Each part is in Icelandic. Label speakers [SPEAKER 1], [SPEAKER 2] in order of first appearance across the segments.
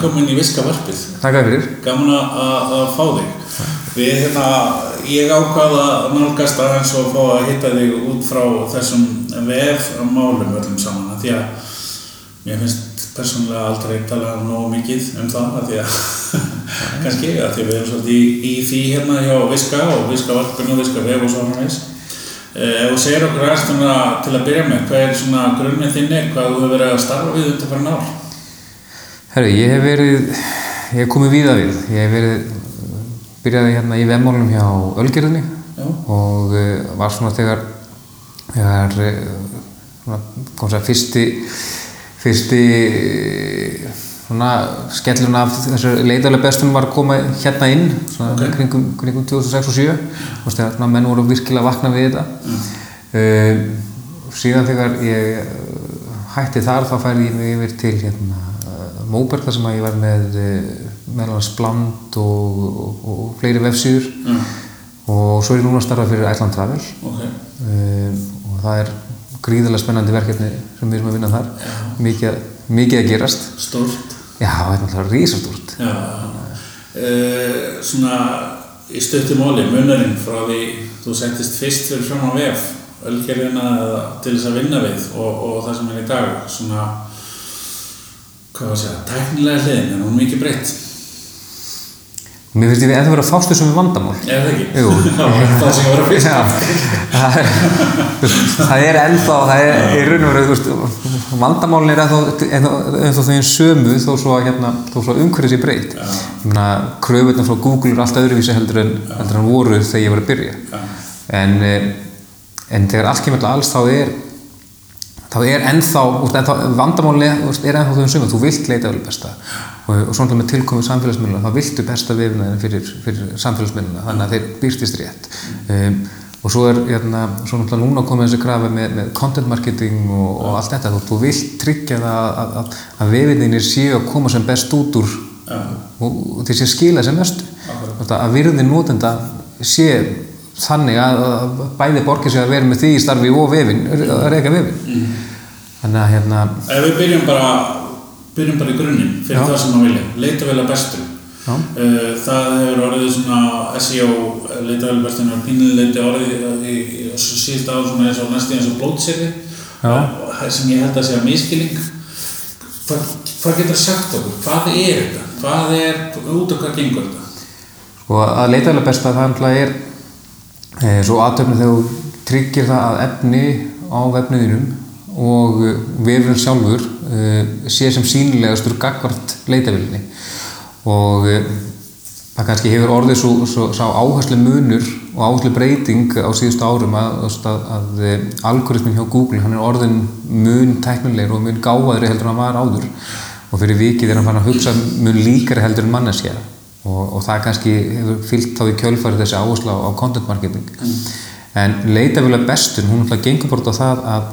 [SPEAKER 1] velkomin í Viska varpið.
[SPEAKER 2] Takk fyrir.
[SPEAKER 1] Gaman að, fá þig. Við, hérna, ég ákvaða að nálgast aðeins og fá að hitta þig út frá þessum vefmálum öllum saman. Því að mér finnst persónulega aldrei tala nógu mikið um það. Að því að, kannski, að því að við erum svolítið í, í því hérna hjá Viska og Viska varpinu og Viska vef og svo hann veist. Þú segir okkur aðeins til að byrja með, hvað er svona grunnið þinni, hvað þú hefur verið að starfa við undir fyrir nár?
[SPEAKER 2] Herru, ég hef verið, ég hef komið víða við. Ég hef verið, byrjaði hérna í vemmálunum hjá Ölgerðinni og uh, var svona þegar, þegar uh, kom sér fyrsti, fyrsti svona skellun af þessu leiðarlega bestunum var að koma hérna inn svona okay. kringum, kringum 2006 og 2007 og þegar menn voru virkilega vakna við þetta mm. uh, síðan þegar ég hætti þar þá færði ég mig yfir til hérna Móberg þar sem að ég var með meðal Spland og, og, og fleiri vefsýður mm. og svo er ég núna að starfa fyrir Æsland Travel.
[SPEAKER 1] Okay.
[SPEAKER 2] um, og það er gríðarlega spennandi verkefni sem við erum að vinna þar. Mikið, mikið að gerast.
[SPEAKER 1] Stort
[SPEAKER 2] Já, það er náttúrulega rísastúrt.
[SPEAKER 1] Já, uh, svona í stöttu móli, munarinn frá því þú settist fyrst fyrir fram á VF, ölgerðina til þess að vinna við og, og það sem er í dag, svona, hvað var að segja, tæknilega hliðin, en hún er mikið breytt.
[SPEAKER 2] Mér finnst ég að það verið að fástu sem er vandamál.
[SPEAKER 1] Það ekki? Það sem var að fyrst.
[SPEAKER 2] Já, það er, það ennþá, það er í raun og veru, vandamálin er ennþá einn sömu þó svo að hérna, umhverfið sé breytt. Ég meina, kröfunum frá Google er alltaf öðruvísi heldur en, heldur en voru þegar ég var að byrja. En, en þegar allt kemur til alls þá er, þá er ennþá, ennþá vandamálin er ennþá þau einn sömu, þú vilt leita vel besta. Og, og svona með tilkomið samfélagsmiðluna þá viltu besta vefinaðin fyrir, fyrir samfélagsmiðluna þannig að þeir byrtist rétt. Um, og svo er hérna, svo náttúrulega núna komið þessi krafi með, með content marketing og, og allt þetta, þú, þú vilt tryggja það að, að, að vefinðinir séu að koma sem best út úr og, og þeir séu skila sem
[SPEAKER 1] Akkurat.
[SPEAKER 2] að virðin notenda sé þannig að, bæði borgir sig að vera með því í starfi og vefin, reyka vefin þannig að hérna
[SPEAKER 1] Ef við byrjum bara, byrjum bara í grunninn fyrir
[SPEAKER 2] Já.
[SPEAKER 1] það sem að vilja, leita vel að bestum.
[SPEAKER 2] Já.
[SPEAKER 1] Uh, það hefur orðið svona SEO, leita vel að bestum, er pínuleiti orðið í, í, í síðust ár svona eins og næst í eins og blótseri,
[SPEAKER 2] Já.
[SPEAKER 1] sem ég held að segja miskilling. Hvað, hvað getur sagt okkur? Hvað er þetta? Hvað er, út og hvað gengur þetta?
[SPEAKER 2] og að leita vel að besta það er svo aðtöfni þegar þú tryggir það að efni á vefniðinum og eh, vefurinn sjálfur e, sé sem sínilegastur gagvart leitavillinni og það kannski hefur orðið svo, svo, svo áherslu munur og áherslu breyting á síðustu árum að, að, að algoritmin hjá Google hann er orðin mun tæknilegur og mun gáðari heldur en hann var áður. Og fyrir vikið er hann fann að hugsa mun líkari heldur en manneskja og, og það kannski hefur fyllt þá í kjölfæri þessi áherslu á, á content marketing. En leita vel að bestun, hún ætla að gengur bara út á það að,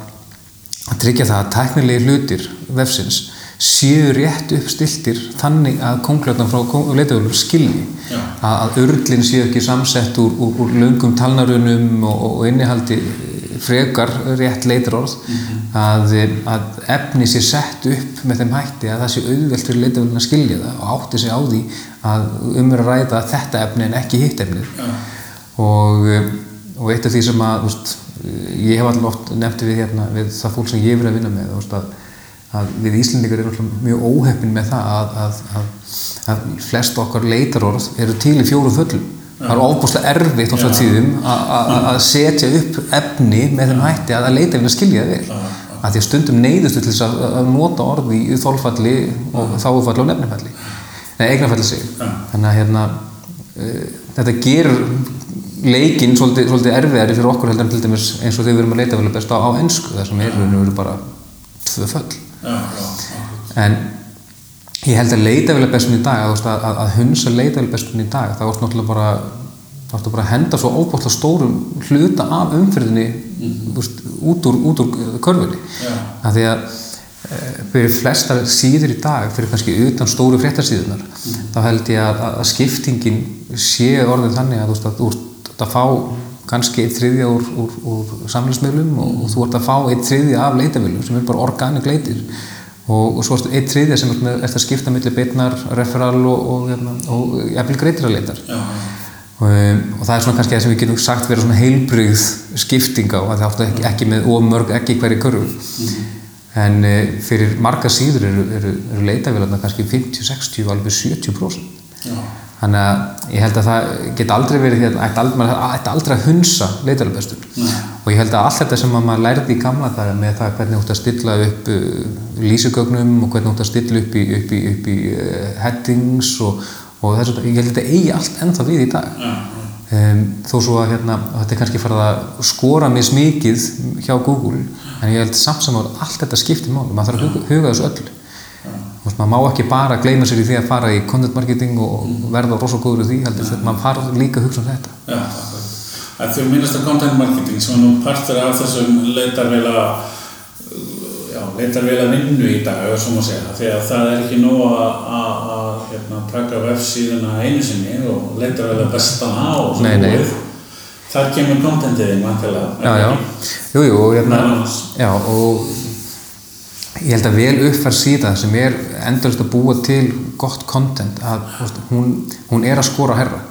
[SPEAKER 2] að tryggja það að tæknilegi hlutir vefsins séu rétt uppstiltir þannig að konglöfna frá leitavölur skilji.
[SPEAKER 1] Já.
[SPEAKER 2] að, að urlinn séu ekki samsett úr, úr, úr löngum talnarunum og, og innihaldi frekar rétt leitarorð að, að efni sé sett upp með þeim hætti að það sé auðvelt fyrir leitavölin að skilja það og átti sig á því að um er að ræða þetta efni en ekki hitt efnið.
[SPEAKER 1] Já.
[SPEAKER 2] og, og eitt af því sem að veist, ég hef alltaf oft nefnt við, hérna, við það fólk sem ég verið að vinna með veist, að, að við Íslendingar erum mjög óheppin með það að, að, að, að flest okkar leitarorð eru til í fjóru föllum það er ofbúslega erfitt á tíðum að- setja upp efni með þeim hætti að að leita við að skilja það vel. Að því að stundum neyðustu til þess að, að nota orði í þólfalli og þáufalli og nefnifalli. Nei, eignafalli sig þannig að hérna uh, þetta gerur leikinn svolítið, svolítið erfiðari fyrir okkur heldur en til dæmis eins og þegar við erum að leita vel best á, á ennsku það sem er og veru bara tvö föll en ég held að leita vel bestun í dag að, að, að hunsa leita vel bestun í dag það varst náttúrulega bara bara að henda svo óbúinlega stórum hluta af umferðinni mm veist, út úr, úr körfunni.
[SPEAKER 1] Já.
[SPEAKER 2] af því að e, fyrir flestar síður í dag fyrir kannski utan stóru fréttarsíðunar þá held ég að, að skiptingin sé orðin þannig að þú að ert að fá kannski eitt þriðja úr, úr, úr samfélagsmiðlum og, og þú ert að fá eitt þriðja af leitaviljum sem er bara organic leitir og, og svo er eitt þriðja sem er með eftir að skipta millir beitnar, referal og, og, hérna, og jafnvel greitir að leitar um, og það er svona kannski það sem við getum sagt vera svona heilbrigð skipting á það áttu ekki, ekki með ómörg ekki hverju körfu. En uh, fyrir marga síður eru, eru, eru leitavélarna kannski 50, 60 alveg 70%
[SPEAKER 1] já,
[SPEAKER 2] þannig að ég held að það get aldrei verið því að ætti aldrei, maður ætti aldrei að hunsa leitarabestur. Og ég held að allt þetta sem að maður lærði í gamla daga með það hvernig út að stilla upp uh, lýsugögnum og hvernig út að stilla upp í, upp í, upp í uh, headings og, og þess að ég held að þetta eigi allt ennþá við í dag. Um, þó svo að hérna, að þetta er kannski farið að skora mis mikið hjá Google en ég held samt sem að allt þetta skiptir máli, maður þarf að huga, huga þessu öllu veist, maður má ekki bara gleyma sér í því að fara í content marketing og verða rosa góður í því, heldur þetta, maður fara líka að hugsa um þetta.
[SPEAKER 1] já, akkurat. Að þú minnast að content marketing sem er nú partur af þessum leitarvela já, leitarvela vinnu í dag, ef svo má segja, því að það er ekki nóg að, að, að hérna, taka vefsíðuna einu sinni og leitarvela bestana og
[SPEAKER 2] Nei, nei.
[SPEAKER 1] búið. Þar kemur contentið inn vantilega.
[SPEAKER 2] Já, já, jú, jú, og hérna, og ég held að vel uppfær síða sem er endurist að búa til gott content, að hún, hún er að skora herra.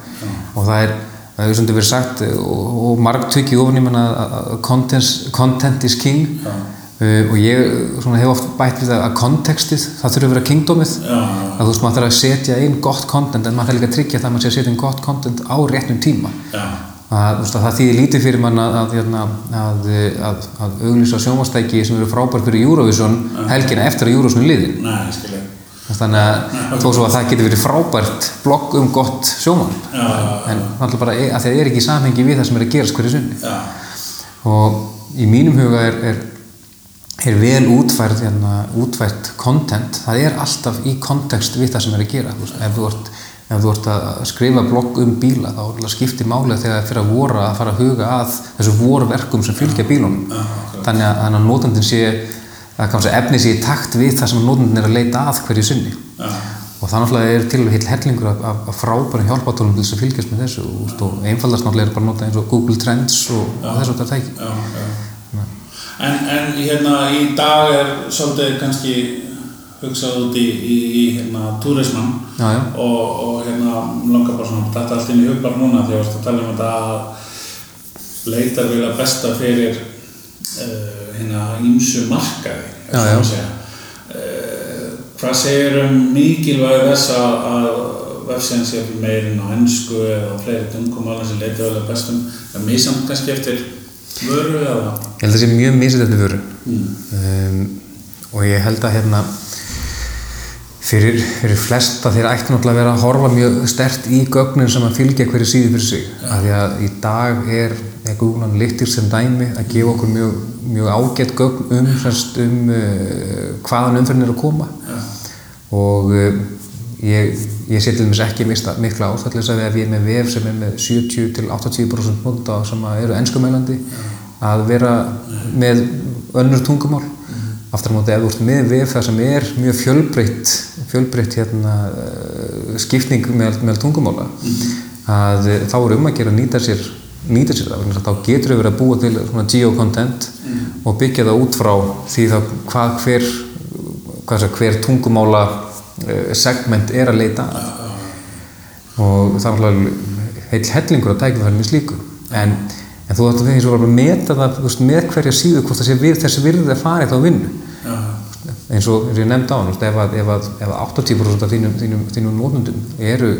[SPEAKER 2] Og það er, það sem þetta verið sagt og, og marg tökki ofan í mann að að content, content is king.
[SPEAKER 1] Já.
[SPEAKER 2] uh, og ég svona, hef oft bætt við það að kontekstið, það þurfi að vera kingdomið.
[SPEAKER 1] Já, já,
[SPEAKER 2] að þú veist, maður þarf að setja inn gott content en maður þarf líka að tryggja það að maður sé að setja inn gott content á réttum tíma að, að það þýðir lítið fyrir mann að, að, hérna, að, að, að auglýsa sjónvastæki sem eru frábær fyrir Eurovision helgina eftir að Eurovision er liðin.
[SPEAKER 1] Nei,
[SPEAKER 2] þannig að þó svo að það getur verið frábært blogg um gott sjóman en náttúrulega bara e- að það er ekki í samhengi við það sem er að gerast hverju sunni
[SPEAKER 1] já,
[SPEAKER 2] og í mínum huga er, er, er vel útfært, hérna, útfært content, það er alltaf í kontekst við það sem er að gera þú veist, ef, þú ert, ef þú ert að skrifa blogg um bíla þá er skiptir máli þegar það fyrir að voru að fara að huga að þessu vorverkum sem fylgja bílunum.
[SPEAKER 1] Akkurat.
[SPEAKER 2] þannig að, þannig að notandinn sé að efni sé í takt við það sem notandinn er að leita að hverju sinni.
[SPEAKER 1] Já,
[SPEAKER 2] og það náttúrulega er til heil hellingur af, af, af frábærum hjálpatólum til þess að fylgjast með þessu. Og, og einfaldast náttúrulega er bara að nota eins og Google Trends og, og þessu þetta tæki.
[SPEAKER 1] Já, já. En, en hérna í dag er svolítið kannski hugsað út í, í, í hérna túrismann
[SPEAKER 2] Já, já.
[SPEAKER 1] og, og hérna langar bara svona þetta allt inn í hug bara núna því að tala um þetta að leitar vilja besta fyrir uh, hérna ímsu markaði
[SPEAKER 2] Já,
[SPEAKER 1] segja. Uh, hvað segir um mikilvægi þess að, vefsíðan sé meirinn á ennsku eða fleiri tungumálum sem leitar vilja bestum það misamt kannski eftir vöru eða
[SPEAKER 2] Ég held að það sé mjög misið þetta vöru
[SPEAKER 1] mm.
[SPEAKER 2] um, og ég held að hérna fyrir, fyrir flesta þeir ætti náttúrulega að vera að horfa mjög stert í gögnin sem að fylgja hverju síðu fyrir sig af því að í dag er Google Analytics sem dæmi að gefa okkur mjög, mjög ágætt gögn um, semst, um uh, hvaðan umferðin er að koma
[SPEAKER 1] Já.
[SPEAKER 2] og uh, ég, ég sé til dæmis ekki mista, mikla ástæðlis að við erum með vef sem er með 70 til 80% nota sem eru enskumælandi að vera með önnur tungumál aftur á móti ef þú ert með vef það sem er mjög fjölbreytt fjölbreytt hérna, uh, skipting með, með tungumála. Að uh, þá er um að gera að nýta sér nýta sér það, að þá getur við verið að búa til svona geo-content og byggja það út frá því þá hvað hver, hvað sé, hver tungumála uh, segment er að leita. Að og það er heil hellingur að tækifæri með slíku. En, en þú ætti því eins og bara að meta það veist, með hverja síðu hvort það sé við, þessi virðið að fara í þá vinnu eins og, ég nefndi á hann ef, að- ef, að- ef að 80% af þínum, þínum, þínum nótundum eru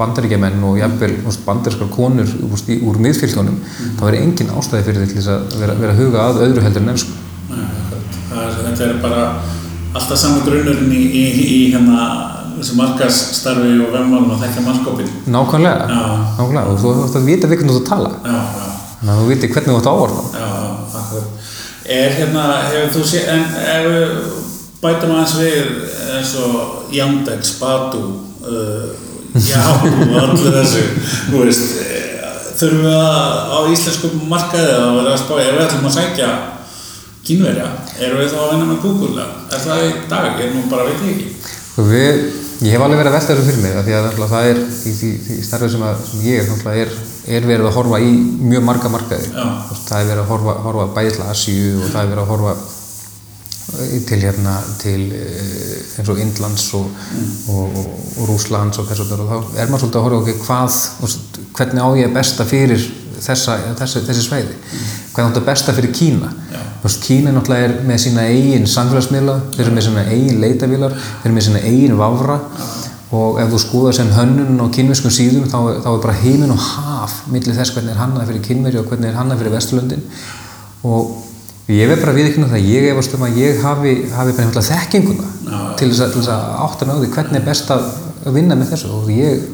[SPEAKER 2] bandaríkjamenn og jafnvel bandarískar konur í, úr miðfylgjónum þá er engin ástæði fyrir því að vera, vera að huga að öðru heldur en ennsku.
[SPEAKER 1] Það þetta er bara alltaf saman grunnurinn í, í, í hérna þessu markasstarfi og vemmálum að þekka markkópin.
[SPEAKER 2] nákvæmlega,
[SPEAKER 1] Já.
[SPEAKER 2] nákvæmlega. og þú ætti að vita hvernig þú ert að tala
[SPEAKER 1] Já, já,
[SPEAKER 2] þannig að þú viti hvernig þú ert að áorða
[SPEAKER 1] já, akkurat. Er hérna, hefur þú sé, en ef við bætum aðeins við eins og Yandex, Badu, uh, Yahoo og allir þessu, þú veist, eh, þurfum við að á íslensku markaði að vera að spá, ef við ætlum að sækja kínverja, erum við þá að vinna með Google? Er það í dag? Ég nú bara veit ég ekki.
[SPEAKER 2] Sko við, ég hef alveg verið að velta þessu fyrir mig því að það er í því, því starfið sem, sem ég er, er, er verið að horfa í mjög marga markaði það er verið að horfa, horfa bæði til Asíu og það er verið að horfa til hérna til eh, eins og Indlands og, og, og, og Rúslands og þess og þar og þá er maður svolítið að horfa okkur hvað og hvernig á ég besta fyrir þessa, þessi, þessi sveiði hvernig á þetta besta fyrir Kína?
[SPEAKER 1] Já.
[SPEAKER 2] Kína náttúrulega er með sína eigin samfélagsmiðla, þeir eru með sína eigin leitavílar þeir eru með sína eigin vafra og ef þú skoðar sem hönnun á kínverskum síðum þá, þá er bara heiminn og haf millir þess hvernig er hannað fyrir kínveri og hvernig er hannað fyrir Vesturlöndin. Og ég verð bara við ekki nú það ég efast um að ég hafi, hafi bara einfallega þekkinguna
[SPEAKER 1] Já.
[SPEAKER 2] til þess, að, til þess að átta mig á því hvernig er best að að vinna með þessu. Og ég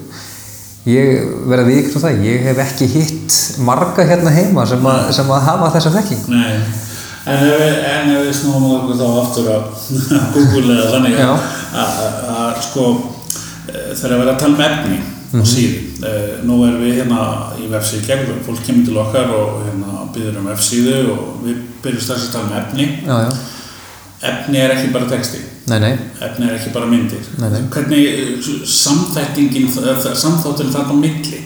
[SPEAKER 2] ég verð að við ekki nú það ég hef ekki hitt marga hérna heima sem að, sem að hafa þessa þekkingu.
[SPEAKER 1] Nei, en ef við, við snúum okkur þá aftur á Google eða þannig að, að, að sko eh, þegar að vera að tala um efni
[SPEAKER 2] Mhm.
[SPEAKER 1] og síðu eh, nú erum við hérna í vefsíðu gegn fólk kemur til okkar og hérna byður um vefsíðu og við byrjum strax að tala um efni.
[SPEAKER 2] Já, já,
[SPEAKER 1] efni er ekki bara texti.
[SPEAKER 2] Nei, nei,
[SPEAKER 1] efni er ekki bara myndir.
[SPEAKER 2] Nei,
[SPEAKER 1] hvernig eh, samþættingin samþátturinn þarna á milli.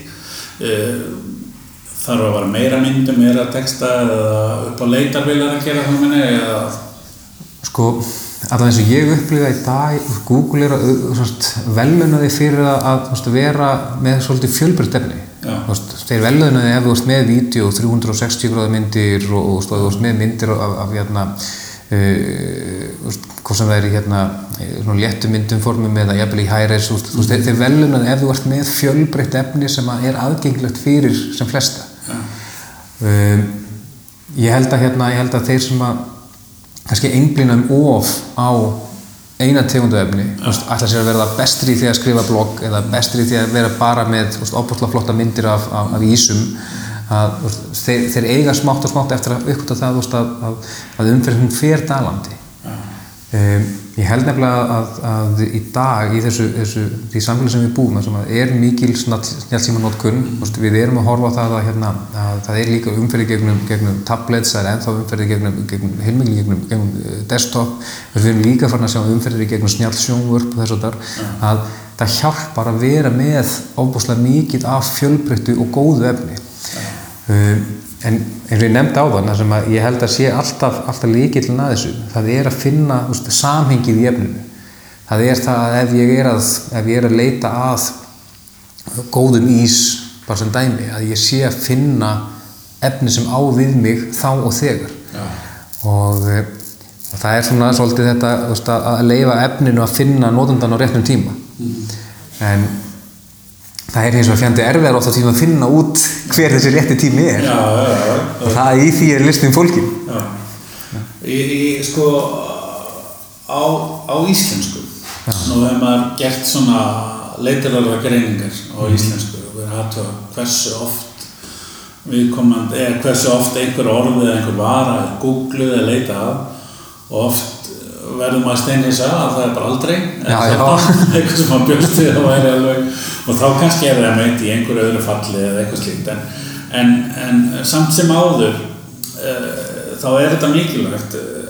[SPEAKER 1] Uh, þarf að vera meira myndum, meira texta eða upp á leitarvilar að gera það minni eða?
[SPEAKER 2] Sko allavega eins og ég upplifa í dag Google er að veluna þig fyrir að, að vera með svolítið fjölbreytt efni veist, þeir veluna þig ef þú ert með vídeo 360 gráða myndir og, og, þú ert með myndir af, af hérna uh, hvað sem það er hérna eh, léttu myndum formum eða jafnvel í þú veist, þeir, þeir veluna þig ef þú ert með fjölbreytt efni sem að er aðgengilegt fyrir sem flesta. Um, ég held að hérna, ég held að þeir sem að kannski einblýna um of á eina tegundu efni, ætla sér að verða bestri í því að skrifa blogg eða bestri í því að vera bara með óbúrslega flotta myndir af, af, af ísum að þeir, þeir eiga smátt og smátt eftir að uppkvæmta það að, að, umferðin fer dalandi. Um, ég held nefnilega að, að í dag í þessu, þessu því samfélag sem við búum þar sem að er mikil snjálfsíma notkun mm. við erum að horfa á það að, hérna, að það er líka umferði gegnum, gegnum tablets, það er ennþá umferði gegnum, gegnum heilmikil gegnum, gegnum uh, desktop við erum líka farin að sjá umferði gegnum snjálfsjónvörp og þess og þar að það hjálpar að vera með ofbúslega mikið af fjölbreyttu og góðu efni um, en eins og ég nefndi á þann sem að ég held að sé alltaf, alltaf líkillin að þessu það er að finna úst, samhengið í efninu. Það er það að ef ég er að, ef ég er að leita að góðum ís bara sem dæmi, að ég sé að finna efni sem á við mig þá og þegar.
[SPEAKER 1] Já.
[SPEAKER 2] og, eh, og það er svona svolítið þetta úst, að leifa efninu að finna notendan á réttum tíma. En það er eins og fjandi erfiðar ofta tíma að finna út hver þessi rétti tími er.
[SPEAKER 1] Já, já, já,
[SPEAKER 2] og það í því er listin fólkin
[SPEAKER 1] já. Í, í, sko á, á íslensku. Nú hefur maður gert svona leitarlega greiningar á íslensku og verið að hafa hversu oft viðkomandi, eða hversu oft einhver orð eða einhver vara er googluð eða leitað. Að og oft verður maður steinhissa að það er bara aldrei.
[SPEAKER 2] Já.
[SPEAKER 1] þetta, eitthvað sem maður bjóst við að væri alveg og þá kannski er það meitt í einhverju öðru falli eða eitthvað slíkt en, en, en samt sem áður uh, þá er þetta mikilvægt uh,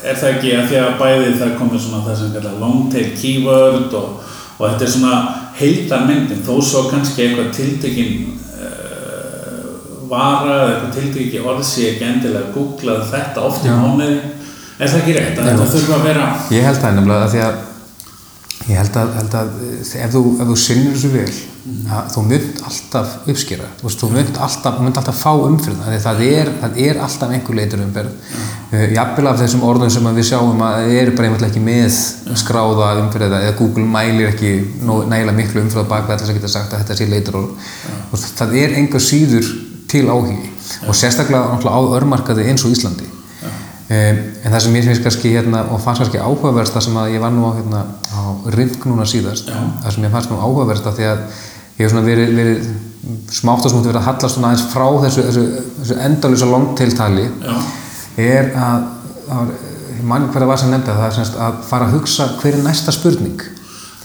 [SPEAKER 1] er það ekki að því að bæði það komið svona það sem kallar long tail keyword og, og þetta er svona heildarmyndin þó svo kannski eitthvað tiltekin uh, vara eða eitthvað tiltekin orð sé ekki endilega googlað þetta oft í mánuði er það ekki rétt að
[SPEAKER 2] Já.
[SPEAKER 1] þetta þurfa að vera
[SPEAKER 2] ég held það nefnilega að því að ég held að, held að eh, ef þú, þú sinnir þessu vel að þú mynd alltaf uppskera. Þú, þú mynd alltaf, mynd alltaf fá umfyrð það, er, það er alltaf einhver leitur umferð. Uh, jafnvel af þessum orðum sem við sjáum að það eru bara einhvern ekki með skráða umferð eða Google mælir ekki nægilega miklu umferð á bakveg þess að geta sagt að þetta sé leitur orð það er einhver síður til áhugi. Og sérstaklega á örmarkaði eins og Íslandi en það sem ég finnst kannski hérna og fannst kannski áhugaverst það sem að ég var nú á, hérna, á RINK núna síðast
[SPEAKER 1] Já.
[SPEAKER 2] það sem ég fannst nú áhugaverst að því að ég hef svona verið, verið smátt og smátt verið að hallast svona aðeins frá þessu, þessu, þessu endalösa longtail-tali
[SPEAKER 1] já,
[SPEAKER 2] er að, að ég man hverja var sem nefndi það, það er semst að fara að hugsa hver er næsta spurning.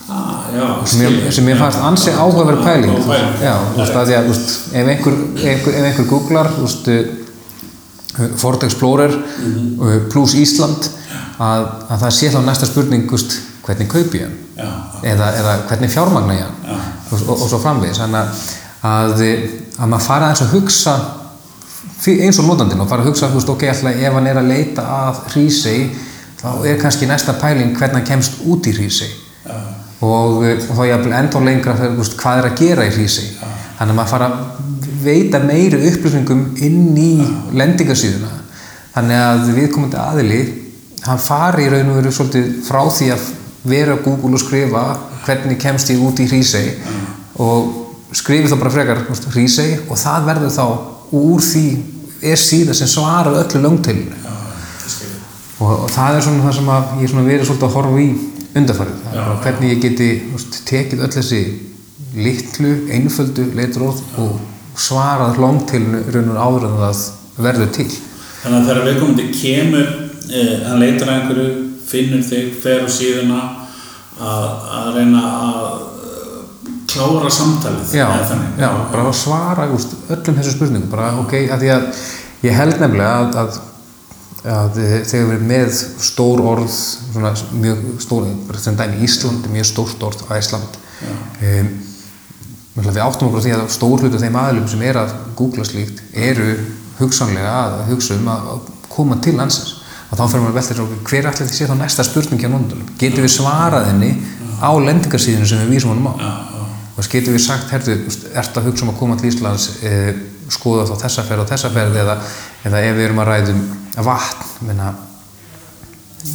[SPEAKER 1] Ah, já
[SPEAKER 2] sem ég, sem ég fannst ansi áhugaverð pæling. já, þú veist, að því að ef einhver, einhver, einhver googlar þú veist, Ford Explorer uh, plus Ísland. Að, að það sé þá næsta spurning veist, hvernig kaupi ég hann?
[SPEAKER 1] Já,
[SPEAKER 2] eða, eða hvernig fjármagna ég hann?
[SPEAKER 1] Já.
[SPEAKER 2] og, og, og svo framvegis. Að, að, að maður fara aðeins að hugsa eins og notandinn og fara að hugsa veist, ok, ætla, ef hann er að leita að hrísei þá er kannski næsta pæling hvernig hann kemst út í hrísi og, eh, og þá ég enda lengra þegar, þú veist, hvað er að gera í hrísi þannig að maður fara að veita meiri upplýsningum inn í lendingarsýðuna þannig að viðkomandi aðili hann fari í raun og veru svolítið frá því að vera Google og skrifa hvernig kemst ég út í hrísi og skrifi þá bara frekar hrísi og það verður þá úr því er síða sem svarar öllu
[SPEAKER 1] skilur.
[SPEAKER 2] og, og það er svona það sem að ég er verið svolítið að horfa í undarfarið er hvernig ég geti veist, tekið öll þessi litlu, einföldu leitróð og svarað langtilinu raun og áður en það verður til
[SPEAKER 1] Þannig að þegar viðkomandi kemur, eh, hann leitar að einhverju, finnur þig, fer á síðuna að, að reyna að eh, klára samtalið.
[SPEAKER 2] já,
[SPEAKER 1] þannig.
[SPEAKER 2] já, bara að svara úst, öllum þessu spurningum bara ok, að að ég held nefnilega að, að, að þegar við erum með stór orð svona mjög stór, sem dæmi Ísland er mjög stórt orð á Ísland um, við áttum okkur á því að stór hlutu af þeim aðlum sem er að googla slíkt eru hugsanlega að hugsa um að að koma til landsins. Og þá fyrir maður að velta þessu okkur hver ætli því sé þá næsta spurning hjá nóndunum getum við svarað henni á lendingarsíðinu sem við vísum honum á? Og þess getum við sagt, herðu, ert að hugsa um að koma til Íslands e, skoða þá þessa ferð og þessa ferð eða, eða ef við erum að ræðum vatn? Menna,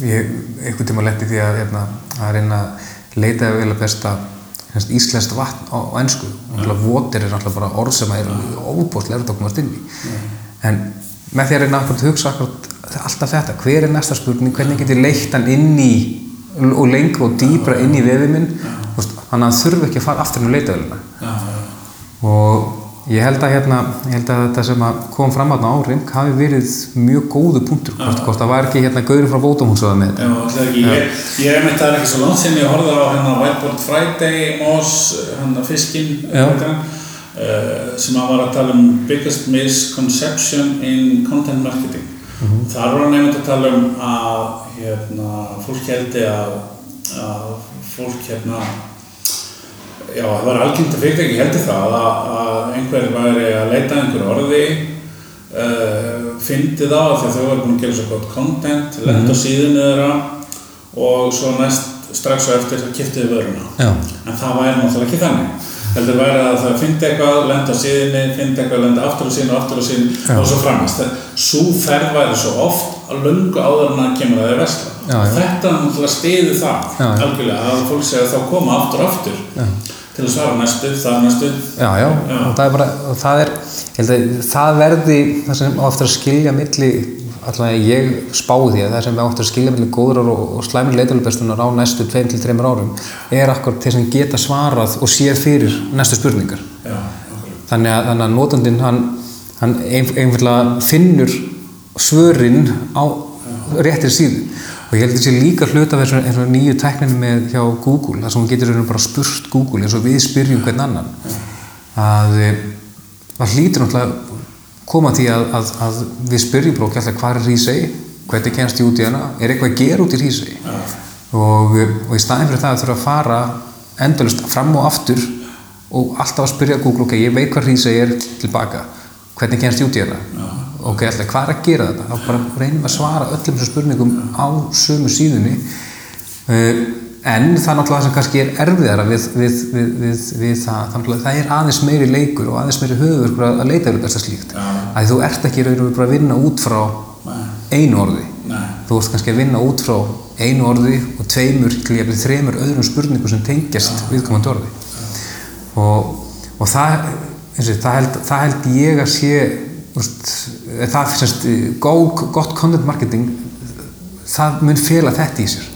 [SPEAKER 2] ég einhvern tíma lendi því að, hérna, að reyna að leita ef vel að besta íslenskt vatn á, á ennsku náttúrulega votir er náttúrulega bara orð sem er óbúslega erfitt að komast inn í. En með því að reyna að hugsa alltaf þetta, hver er næsta spurning? Hvernig get ég leitt hann inn í og lengra og dýbra inn í vefið minn? Þannig að hann þurfi ekki að fara aftur um leitaðilina og ég held að hérna ég held að þetta sem að kom fram aðna árim hafi verið mjög góðu punktur hvort, hvort það var ekki hérna gauri frá bótumhúsaða með þetta
[SPEAKER 1] já, alltaf ekki. Ég, ég er með það ekki svo langt sem ég horfði á hérna Whiteboard Friday, Moss, hérna Fiskin,
[SPEAKER 2] Já.
[SPEAKER 1] uh, sem að var að tala um biggest misconception in content marketing. Þar var hann einmitt að tala um að hérna, fólk heldi að, að fólk hérna Já, það var algengt að fyrirtæki heldur það að, að einhver væri að leita að einhver orði uh, fyndi þá að þau var búin að gera svo gott content, lenda á síðunni þeirra og svo næst strax á eftir það kiptiði vöruna.
[SPEAKER 2] Já.
[SPEAKER 1] En það væri náttúrulega ekki þannig. Heldur væri að það fyndi eitthvað, lenda á síðunni, fyndi eitthvað, lenda aftur á síðunni og aftur á síðunni
[SPEAKER 2] Já.
[SPEAKER 1] og svo framist. Svo ferð væri svo oft að löngu áður en að kemur að það er vesla.
[SPEAKER 2] Já.
[SPEAKER 1] Þetta náttúrulega stiði það algjörlega að fólk segja að þá koma aftur og aftur. Til að svara næstu, það næstu
[SPEAKER 2] Já, já,
[SPEAKER 1] Já.
[SPEAKER 2] og það er bara, og það er, að það verði það sem eftir að skilja milli, allavega ég spái því að það sem eftir að skilja milli góðrar og, og slæmir leitalubeslunar á næstu 2-3 árum er akkur þeir sem geta svarað og séð fyrir næstu spurningar.
[SPEAKER 1] Já.
[SPEAKER 2] Þannig að, þannig að notandinn hann, hann ein, einfallega finnur svörin á réttir síðu og ég held sé líka hluta af þessu nýju tækninu með hjá Google þar sem hún getur bara spurt Google eins og við spyrjum hvern annan. Að e, það hlýtur náttúrulega koma því að, að, að við spyrjum bara alltaf hvað er Rísei hvernig kennst ég út í hana, er eitthvað að gera út í Rísei og, e, og í staðin fyrir það að þurfa að fara endalust fram og aftur og alltaf að spyrja Google, ok, ég veit hvað Rísei er tilbaka, hvernig kennst ég út í hana ok, alltaf, hvað er að gera þetta? Þá bara reynum að svara öllum þessum spurningum á sömu síðunni. Uh, en það er náttúrulega sem kannski er erfiðara við, við, við, við, það, að það er aðeins meiri leikur og aðeins meiri höfur að leita yfir þess slíkt.
[SPEAKER 1] Já.
[SPEAKER 2] að þú ert ekki raun og veru bara að vinna út frá einu orði.
[SPEAKER 1] Nei.
[SPEAKER 2] þú ert kannski að vinna út frá einu orði og tveimur, ég þremur öðrum spurningum sem tengjast viðkomandi orði. Og, og það, og, það, held, það held ég að sé það finnst gott, gott content marketing það mun fela þetta í sér.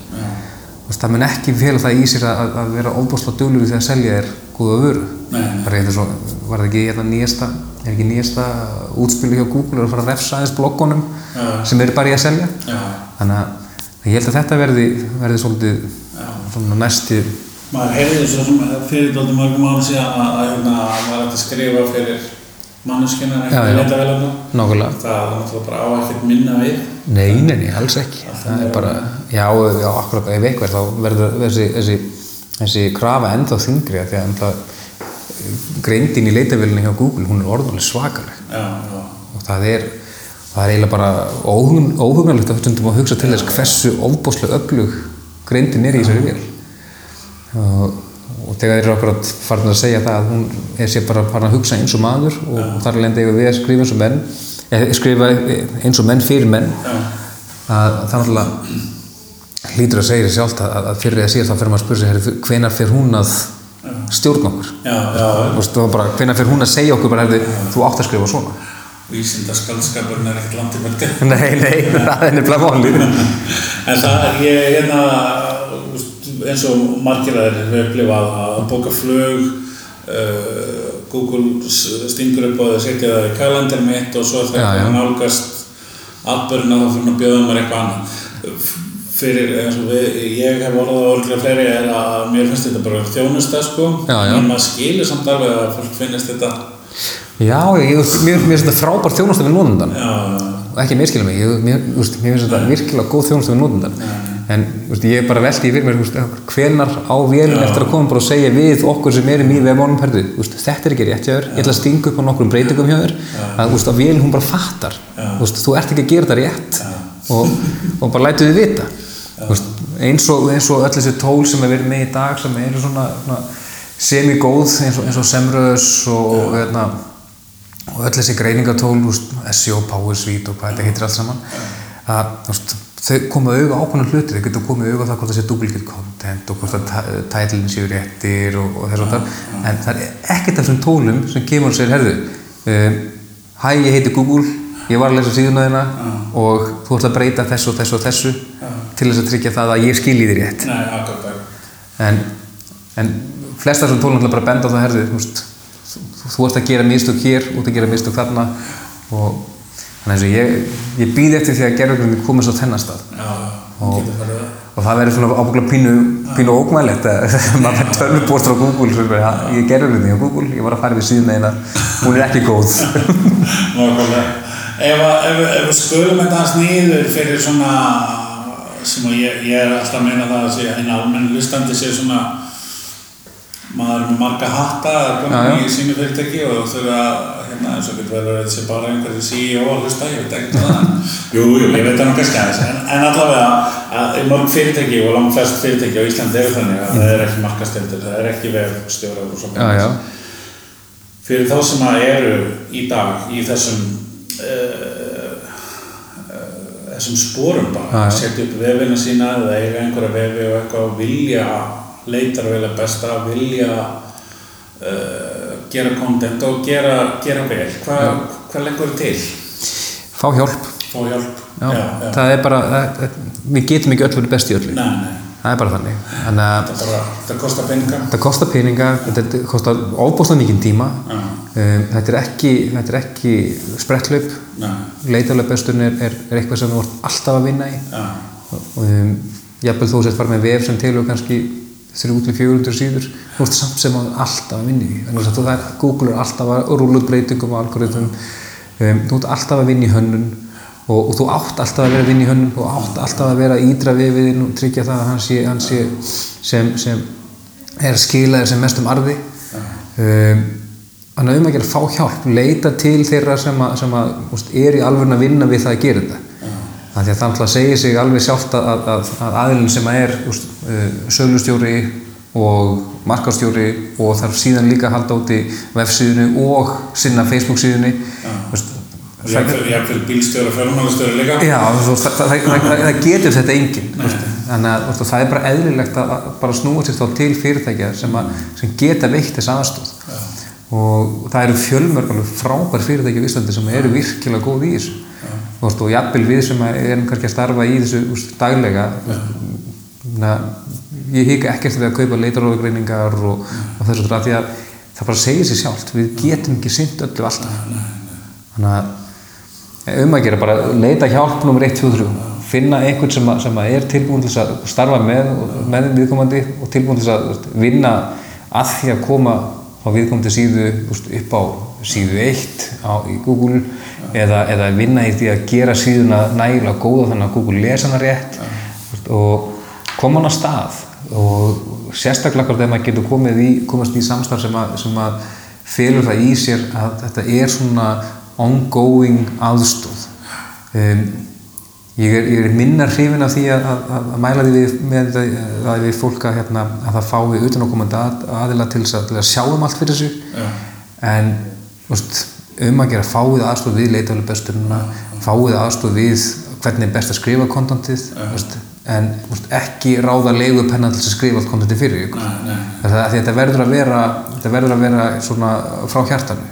[SPEAKER 2] Úst, það mun ekki fela það í sér að, að vera óbúslega dölur því að selja þér góða vöru. Bara eitthvað svo, var það ekki hérna nýjasta er ekki nýjasta útspilu hjá Google er að fara að refsa aðeins bloggunum sem eru bara í að selja?
[SPEAKER 1] Já.
[SPEAKER 2] þannig að ég held að þetta verði, verði svolítið svona næsti
[SPEAKER 1] Maður heyrði svo sem fyrir dálítið mörgum árum síðan að, að hérna, maður ætti að skrifa fyrir manneskjuna
[SPEAKER 2] Já,
[SPEAKER 1] eitthvað
[SPEAKER 2] já.
[SPEAKER 1] leita vel að
[SPEAKER 2] nákvæmlega.
[SPEAKER 1] Það er náttúrulega bara á ekkert minna við.
[SPEAKER 2] Nei, nei, nei, alls ekki. Það er bara, já, já, akkurat ef einhver þá verður þessi, þessi, þessi krafa ennþá þingri af því að ennþá greindin í leitavélinni hjá Google, hún er orðanlega svakaleg. Og það er, það er eiginlega bara óhugn, óhugnalegt að stundum að hugsa til þess hversu ofbóslega öflug greindin er í þessari vél. Og, og þegar þeir eru okkur að fara að segja það að hún er sér bara farin að hugsa eins og maður og ja. þar er lendið við að skrifa eins og menn eða skrifa eins og menn fyrir menn
[SPEAKER 1] Já.
[SPEAKER 2] að það náttúrulega hlýtur að segja sér sjálft að, að fyrir því að síðan þá fyrir maður að spyrja sig hvenar fyrir hún að stjórna okkur hvenar fyrir hún að segja okkur bara, þú átt að skrifa svona
[SPEAKER 1] vísindaskaldskapurinn er ekkert landið mörgði.
[SPEAKER 2] nei, nei, það er nefnilega málið
[SPEAKER 1] En það ég hérna, eins og margir að þeir hefur upplifað að bóka flug, uh, Google stingur upp á því að setja það í kalendar mitt og svo
[SPEAKER 2] já.
[SPEAKER 1] það nálgast atbyrna þá fyrir að bjóða mér eitthvað annað. Fyrir, eins og við, ég hef orðað á örglega fleiri er að mér finnst þetta bara þjónusta sko, en maður skilur samt alveg að fólk finnist þetta,
[SPEAKER 2] já, ég, ég, mér, mér finnst þetta frábært þjónustu við nótundan ekki miskila mig, ég, mér, mér finnst þetta virkilega góð þjónustu við nótundan en veist, ég er bara veldi fyrir mér veist, hvenar á vélun eftir að koma bara og segja við okkur sem erum í veist, þetta er ekki rétt hjá þér, ég ætla að stinga upp á nokkrum breytingum hjá þér. Að veist, að vélun hún bara fattar. Þú ert ekki að gera þetta rétt. Og, og bara lætu þið vita. Eins og, eins og öll þessi tól sem er verið með í dag sem eru svona, svona semi-góð eins og, eins og Semröðs og, og, hérna, og öll þessi greiningatól SEO, Power Suite og hvað þetta heitir allt saman. Að þú veist, þau koma auðvitað ákveðna hluti þau geta komið auðvitað það hvort það sé duplicate content og hvort að tætlinn séu réttir og, og þess og þar en það er ekkert af þessum tólum sem kemur og segir herðu um, hæ ég heiti Google ég var að lesa síðuna þína og þú ætla að breyta þessu og þessu og þessu til þess að tryggja það að ég skilji þér rétt.
[SPEAKER 1] Nei, akkurat.
[SPEAKER 2] En, en flesta þessum tólum ætla bara að benda á það herðu þú, veist, þú, þú ert að gera mistök hér þú ert að gera mistök þarna og þannig að ég, ég býð eftir því að gerðugrunni komast á þennan stað
[SPEAKER 1] Já, það.
[SPEAKER 2] og það verður svona ábygglega pínu, pínu ógmælegt að maður fær tölvupóstur á Google er, "Ha, ég gerur þetta á Google, ég var að fara við síðan eina hún er ekki góð
[SPEAKER 1] Nákvæmlega. Ef, við skulum þetta hans niður fyrir svona sem ég, ég er alltaf að meina það að sé einn almenn listandi sé svona maður er marga hatta í sínu fyrirtæki og þurfa hérna eins og getur verið að þetta sé bara einhverju CEO að hlusta, ég veit ekki hvað það Jú, jú, ég veit það nú kannski aðeins en, en allavega mörg fyrirtæki og langt flest fyrirtæki á Íslandi eru þannig að það er ekki markasteldur, það er ekki vefstjórar og svo
[SPEAKER 2] já, já,
[SPEAKER 1] fyrir þá sem að eru í dag í þessum uh, uh, þessum sporum bara setja upp vefina sína eða eiga einhverja vefi og eitthvað og vilja leitar að vilja besta vilja uh, gera content og gera, gera vel. Hvað hva leggur þið til?
[SPEAKER 2] fá hjálp.
[SPEAKER 1] Fá hjálp?
[SPEAKER 2] já, það er bara, það, það, við getum ekki öll verið best í öllu.
[SPEAKER 1] Nei, nei,
[SPEAKER 2] það er bara þannig. Þannig að
[SPEAKER 1] það, bara, það kostar peninga.
[SPEAKER 2] Þetta kostar peninga, þetta kostar ofbúslega mikinn tíma.
[SPEAKER 1] Já,
[SPEAKER 2] um, þetta er ekki, þetta er ekki spretthlaup
[SPEAKER 1] nei,
[SPEAKER 2] leitarlega besturinn er, er, er eitthvað sem þú ert alltaf að vinna í.
[SPEAKER 1] Já,
[SPEAKER 2] og um, jafnvel þú sett bara með vef sem tilur kannski 300-400 síður. Þú ert samt sem að alltaf því. þannig að það er, Google er alltaf að rúla út breytingum og algoritmum. Um, þú ert alltaf að vinna í hönnun og, og þú átt alltaf að vera að vinna í hönnun. Og átt alltaf að vera að ídra vefiðinn og tryggja það að hann sé, hann sé sem, sem er skilaðir sem mestum arði. Um, þannig að um að gera fá hjálp leita til þeirra sem, að, sem að, úst, er í alveg að vinna við það að gera þetta Þannig að það náttúrulega segir sig alveg sjálft að, að, að, að aðilin sem að er uh, sölustjóri og markarstjóri og þarf síðan líka að halda úti vefsíðunni og sinna Facebook síðunni Úst,
[SPEAKER 1] og jáfnvel jáfnvel bílstjóra og fjármálastjóra líka.
[SPEAKER 2] Já, það, getur þetta enginn þannig að það er bara eðlilegt að, bara snúa sér þá til fyrirtækja sem, sem geta veitt þess aðstóð og það eru fjölmörg alveg frábær fyrirtæki á Íslandi sem eru virkilega góð í þessu veist, og jafnvel við sem erum kannski að starfa í þessu úst, daglega na, ég hika ekkert við að kaupa leitaróðugreiningar og, og þessu þar því að það bara segir sér sjálft. Við getum ekki sint öllu alltaf. Þannig að um að gera bara leita hjálp nummer 1, 2, 3 finna einhvern sem, að, sem að er tilbúin til þess að starfa með, með viðkomandi og tilbúin til þess að veist, vinna að því að koma á viðkomandi síðu veist, upp á síðu 1 á, í Google eða, eða vinna í því að gera síðuna nægilega góða þannig að Google lesa hana rétt. Og koma hann að stað. Og sérstaklega þegar maður getur í, komast í samstarf sem að, sem að felur það í sér að þetta er svona ongoing aðstóð um, ég, er, ég er minna hrifin af því að, að, að, mæla því við, með það við fólk að, hérna, að það fái utanakomandi að, aðila til, til að sjá um allt fyrir sig.
[SPEAKER 1] Já.
[SPEAKER 2] en um að gera fáið aðstof við leitafli besturina fáið aðstof við hvernig er best að skrifa kontantið veist, en veist, ekki ráða leigupenna til þess að skrifa allt kontantið fyrir ykkur. Þetta verður að vera þetta verður að vera svona frá hjartanu.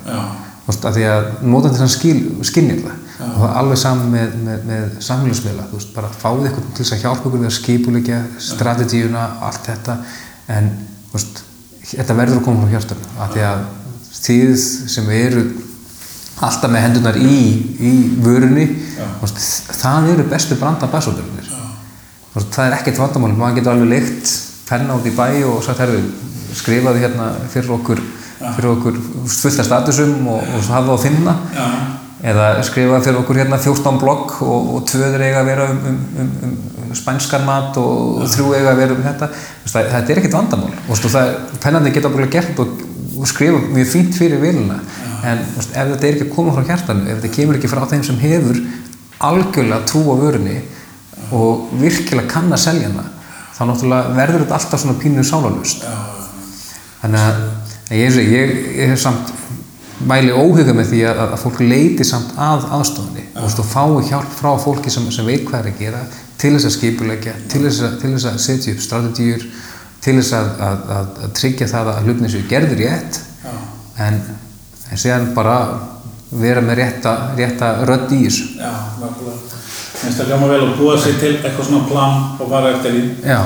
[SPEAKER 2] Veist, að því að sem skil, skinnir það. Og það er alveg saman með, með, með samfélagsmiðla, þú veist, bara fáið ykkur til þess að hjálpa ykkur við að skipulegja strategíuna, allt þetta. En þú veist, þetta verður að koma frá hjartanu, að því að þið sem eru alltaf með hendunar í, í vörunni það eru bestu branda basóðurinnir það er ekkert vandamál, maður getur alveg leikt penna út í bæ og sagt herru skrifaði hérna fyrir okkur fyrir okkur fullt af statusum og, og hafa það að finna.
[SPEAKER 1] Já.
[SPEAKER 2] eða skrifa fyrir okkur hérna 14 blogg og, og tvöður eiga að vera um, um, um, um spænskan mat og, og þrjú eiga að vera um þetta. Það, þetta er ekkert vandamál. Og pennandi geta bara gert og, og skrifa mjög fínt fyrir viluna en ef þetta er ekki að koma frá hjartanu ef þetta kemur ekki frá þeim sem hefur algjörlega trú á vörunni og virkilega kann að selja hana þá náttúrulega verður þetta alltaf svona pínu sálalust þannig að ég, ég, ég, hef samt mæli óhuga með því að, að fólk leiti samt að aðstofunni og fái hjálp frá fólki sem, sem veit hvað er að gera til þess að skipulegja, til þess að, til þess að setja upp strategíur, til þess að, að, að, tryggja það að hlutin séu gerður rétt
[SPEAKER 1] Já.
[SPEAKER 2] en, en síðan bara vera með rétta, rétta rödd í þessu.
[SPEAKER 1] Já, nákvæmlega. Mér finnst það hljóma vel að búa sér til eitthvað svona plan og fara eftir því.
[SPEAKER 2] Já,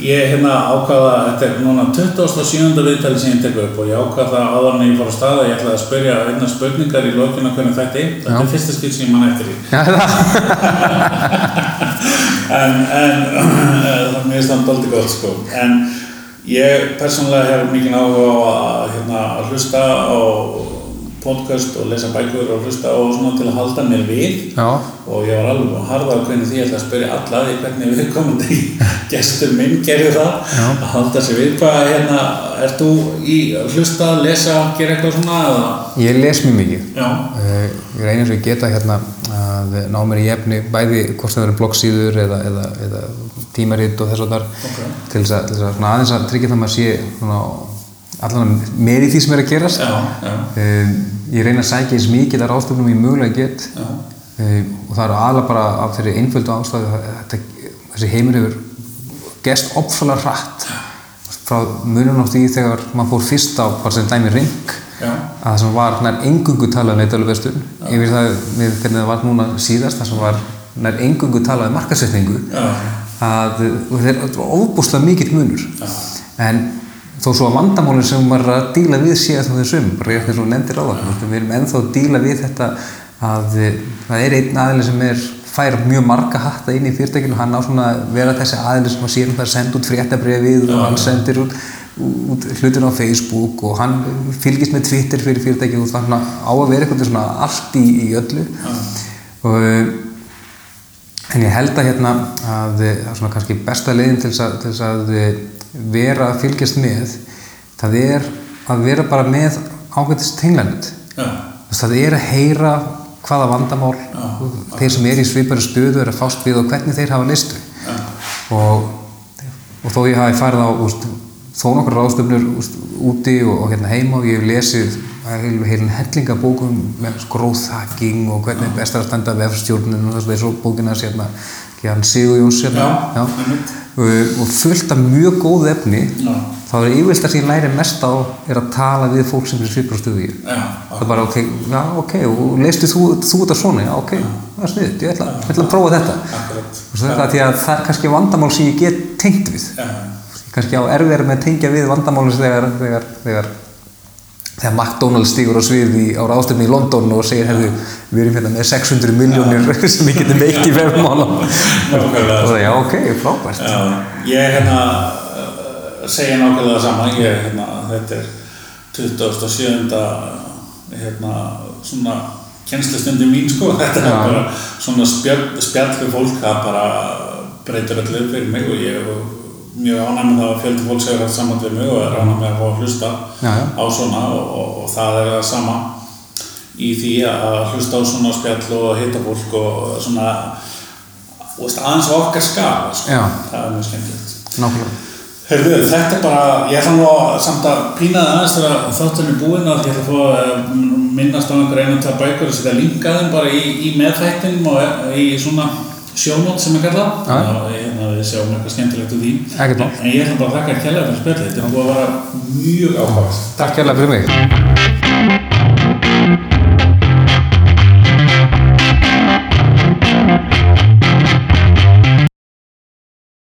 [SPEAKER 1] Ég hérna ákvaða, þetta er núna 27. viðtali sem ég tek upp og ég ákvaða áður en ég fór á stað að ég ætlaði að spyrja einna spurningar í lokinu hvernig þetta er. Þetta er fyrsta skil sem ég mann eftir því. En, en það mér finnst það doldið gott sko. En ég persónulega hef mikið áhuga á að, hérna, að hlusta á podcast og lesa bækur og hlusta og svona til að halda mér við
[SPEAKER 2] Já,
[SPEAKER 1] og ég var alveg harða á hvernig því að spyrja alla því hvernig við í gestur minn gerði það
[SPEAKER 2] Já.
[SPEAKER 1] að halda sér við hvað hérna, ert þú í að hlusta, lesa, gera eitthvað svona eða?
[SPEAKER 2] ég les mjög mikið. Eh, Ég reynir svo ég geta hérna að ná mér í efni bæði hvort það eru bloggsíður eða, eða, eða tímaritt og þess og þar
[SPEAKER 1] Ok.
[SPEAKER 2] til þess að, að svona aðeins að tryggja það að maður sé svona, allan með í því sem er að gerast.
[SPEAKER 1] já, já,
[SPEAKER 2] Um, ég reyna að sækja eins mikið að ráðstöfnum ég mögulega get. Um, og það eru aðla bara af þeirri einföldu þetta, þessi heimur hefur gerst opfalega hratt. Frá munum átt í þegar maður fór fyrst á bara sem dæmi ring
[SPEAKER 1] já,
[SPEAKER 2] að það sem var nær engungu talað um neytaluvestun yfir það við hvernig það var núna síðast það sem var nær engungu talað um markasetningu að þetta er óbúslega mikill munur. En þó svo að vandamálinn sem maður að díla við sé að þessum, rétt eins og þú nefndir á það við erum ennþá að díla við þetta að eh, það er einn aðili sem er fær mjög marga hatta inn í fyrirtækinu hann á svona að vera þessi aðili sem að sér um það að senda út fréttabrefið og hann sendir út, út hlutin á Facebook og hann fylgist með Twitter fyrir fyrirtækinu og þannig á að vera eitthvað svona allt í, í öllu. Og eh, En ég held að hérna að eh, það er svona kannski besta leiðin til þess að, til þess að eh, vera að fylgjast með það er að vera bara með ágættist tenglanit.
[SPEAKER 1] já,
[SPEAKER 2] Það er að heyra hvaða vandamál
[SPEAKER 1] Já.
[SPEAKER 2] þeir sem er í svipari stöðu er að fást við og hvernig þeir hafa listu.
[SPEAKER 1] já,
[SPEAKER 2] Og, og þó ég hafi farið á úst, þó nokkur ráðstöfnur úst, úti og, og hérna heima og ég hef lesið heil, heilin hellingabókum með hacking og hvernig best er að standa vefstjórnin og þess og bókina hérna, Sigur Jóns hérna. Og, og fullt af mjög góð efni
[SPEAKER 1] já,
[SPEAKER 2] þá er yfirleitt það sem ég læri mest á er að tala við fólk sem er svipur á
[SPEAKER 1] já,
[SPEAKER 2] það er bara ok, já ok og leistu þú, þú þetta svona, já ok það er sniðt, ég ætla, ég ætla að prófa þetta. Þetta er að það er kannski vandamál sem ég get tengt við.
[SPEAKER 1] Já,
[SPEAKER 2] kannski á erfiðar með að tengja við vandamálins þegar þegar, þegar, þegar McDonalds stígur á svið í, á ráðstöfni í London og segir hefðu, við erum hérna með 600 miljónir sem við getum veikt í vefmálum
[SPEAKER 1] Nákvæmlega.
[SPEAKER 2] og það, já ok, frábært.
[SPEAKER 1] Já, ég hérna uh, segja nákvæmlega sama, ég hérna, þetta er 27. hérna, svona kennslustundi mín sko, þetta er bara svona spjall, spjall við fólk, það bara breytir öllu upp fyrir mig og ég er mjög ánæg með það að fjöldi fólk segir þetta saman við mig og er ánæg með að fá að hlusta
[SPEAKER 2] Já, já.
[SPEAKER 1] á svona og, og, og það er það sama í því að hlusta á svona spjall og hitta fólk og svona þú veist, aðeins okkar skala sko. Það er mjög skemmtilegt
[SPEAKER 2] nákvæmlega.
[SPEAKER 1] Herðu, þetta er bara, ég ætla nú að samt að pína það aðeins þegar þátturinn er búinn að ég ætla að fá að eh, minnast á einhver einu tvað bækur og setja linka þeim bara í, í meðþættinum og eh, í svona sjónót sem kallað
[SPEAKER 2] Já.
[SPEAKER 1] og við sjáum eitthvað skemmtilegt úr því. En ég ætla bara að þakka að kella þetta spjallið, þetta er búið að vera mjög áhugavert.
[SPEAKER 2] Takk hérlega fyrir mig.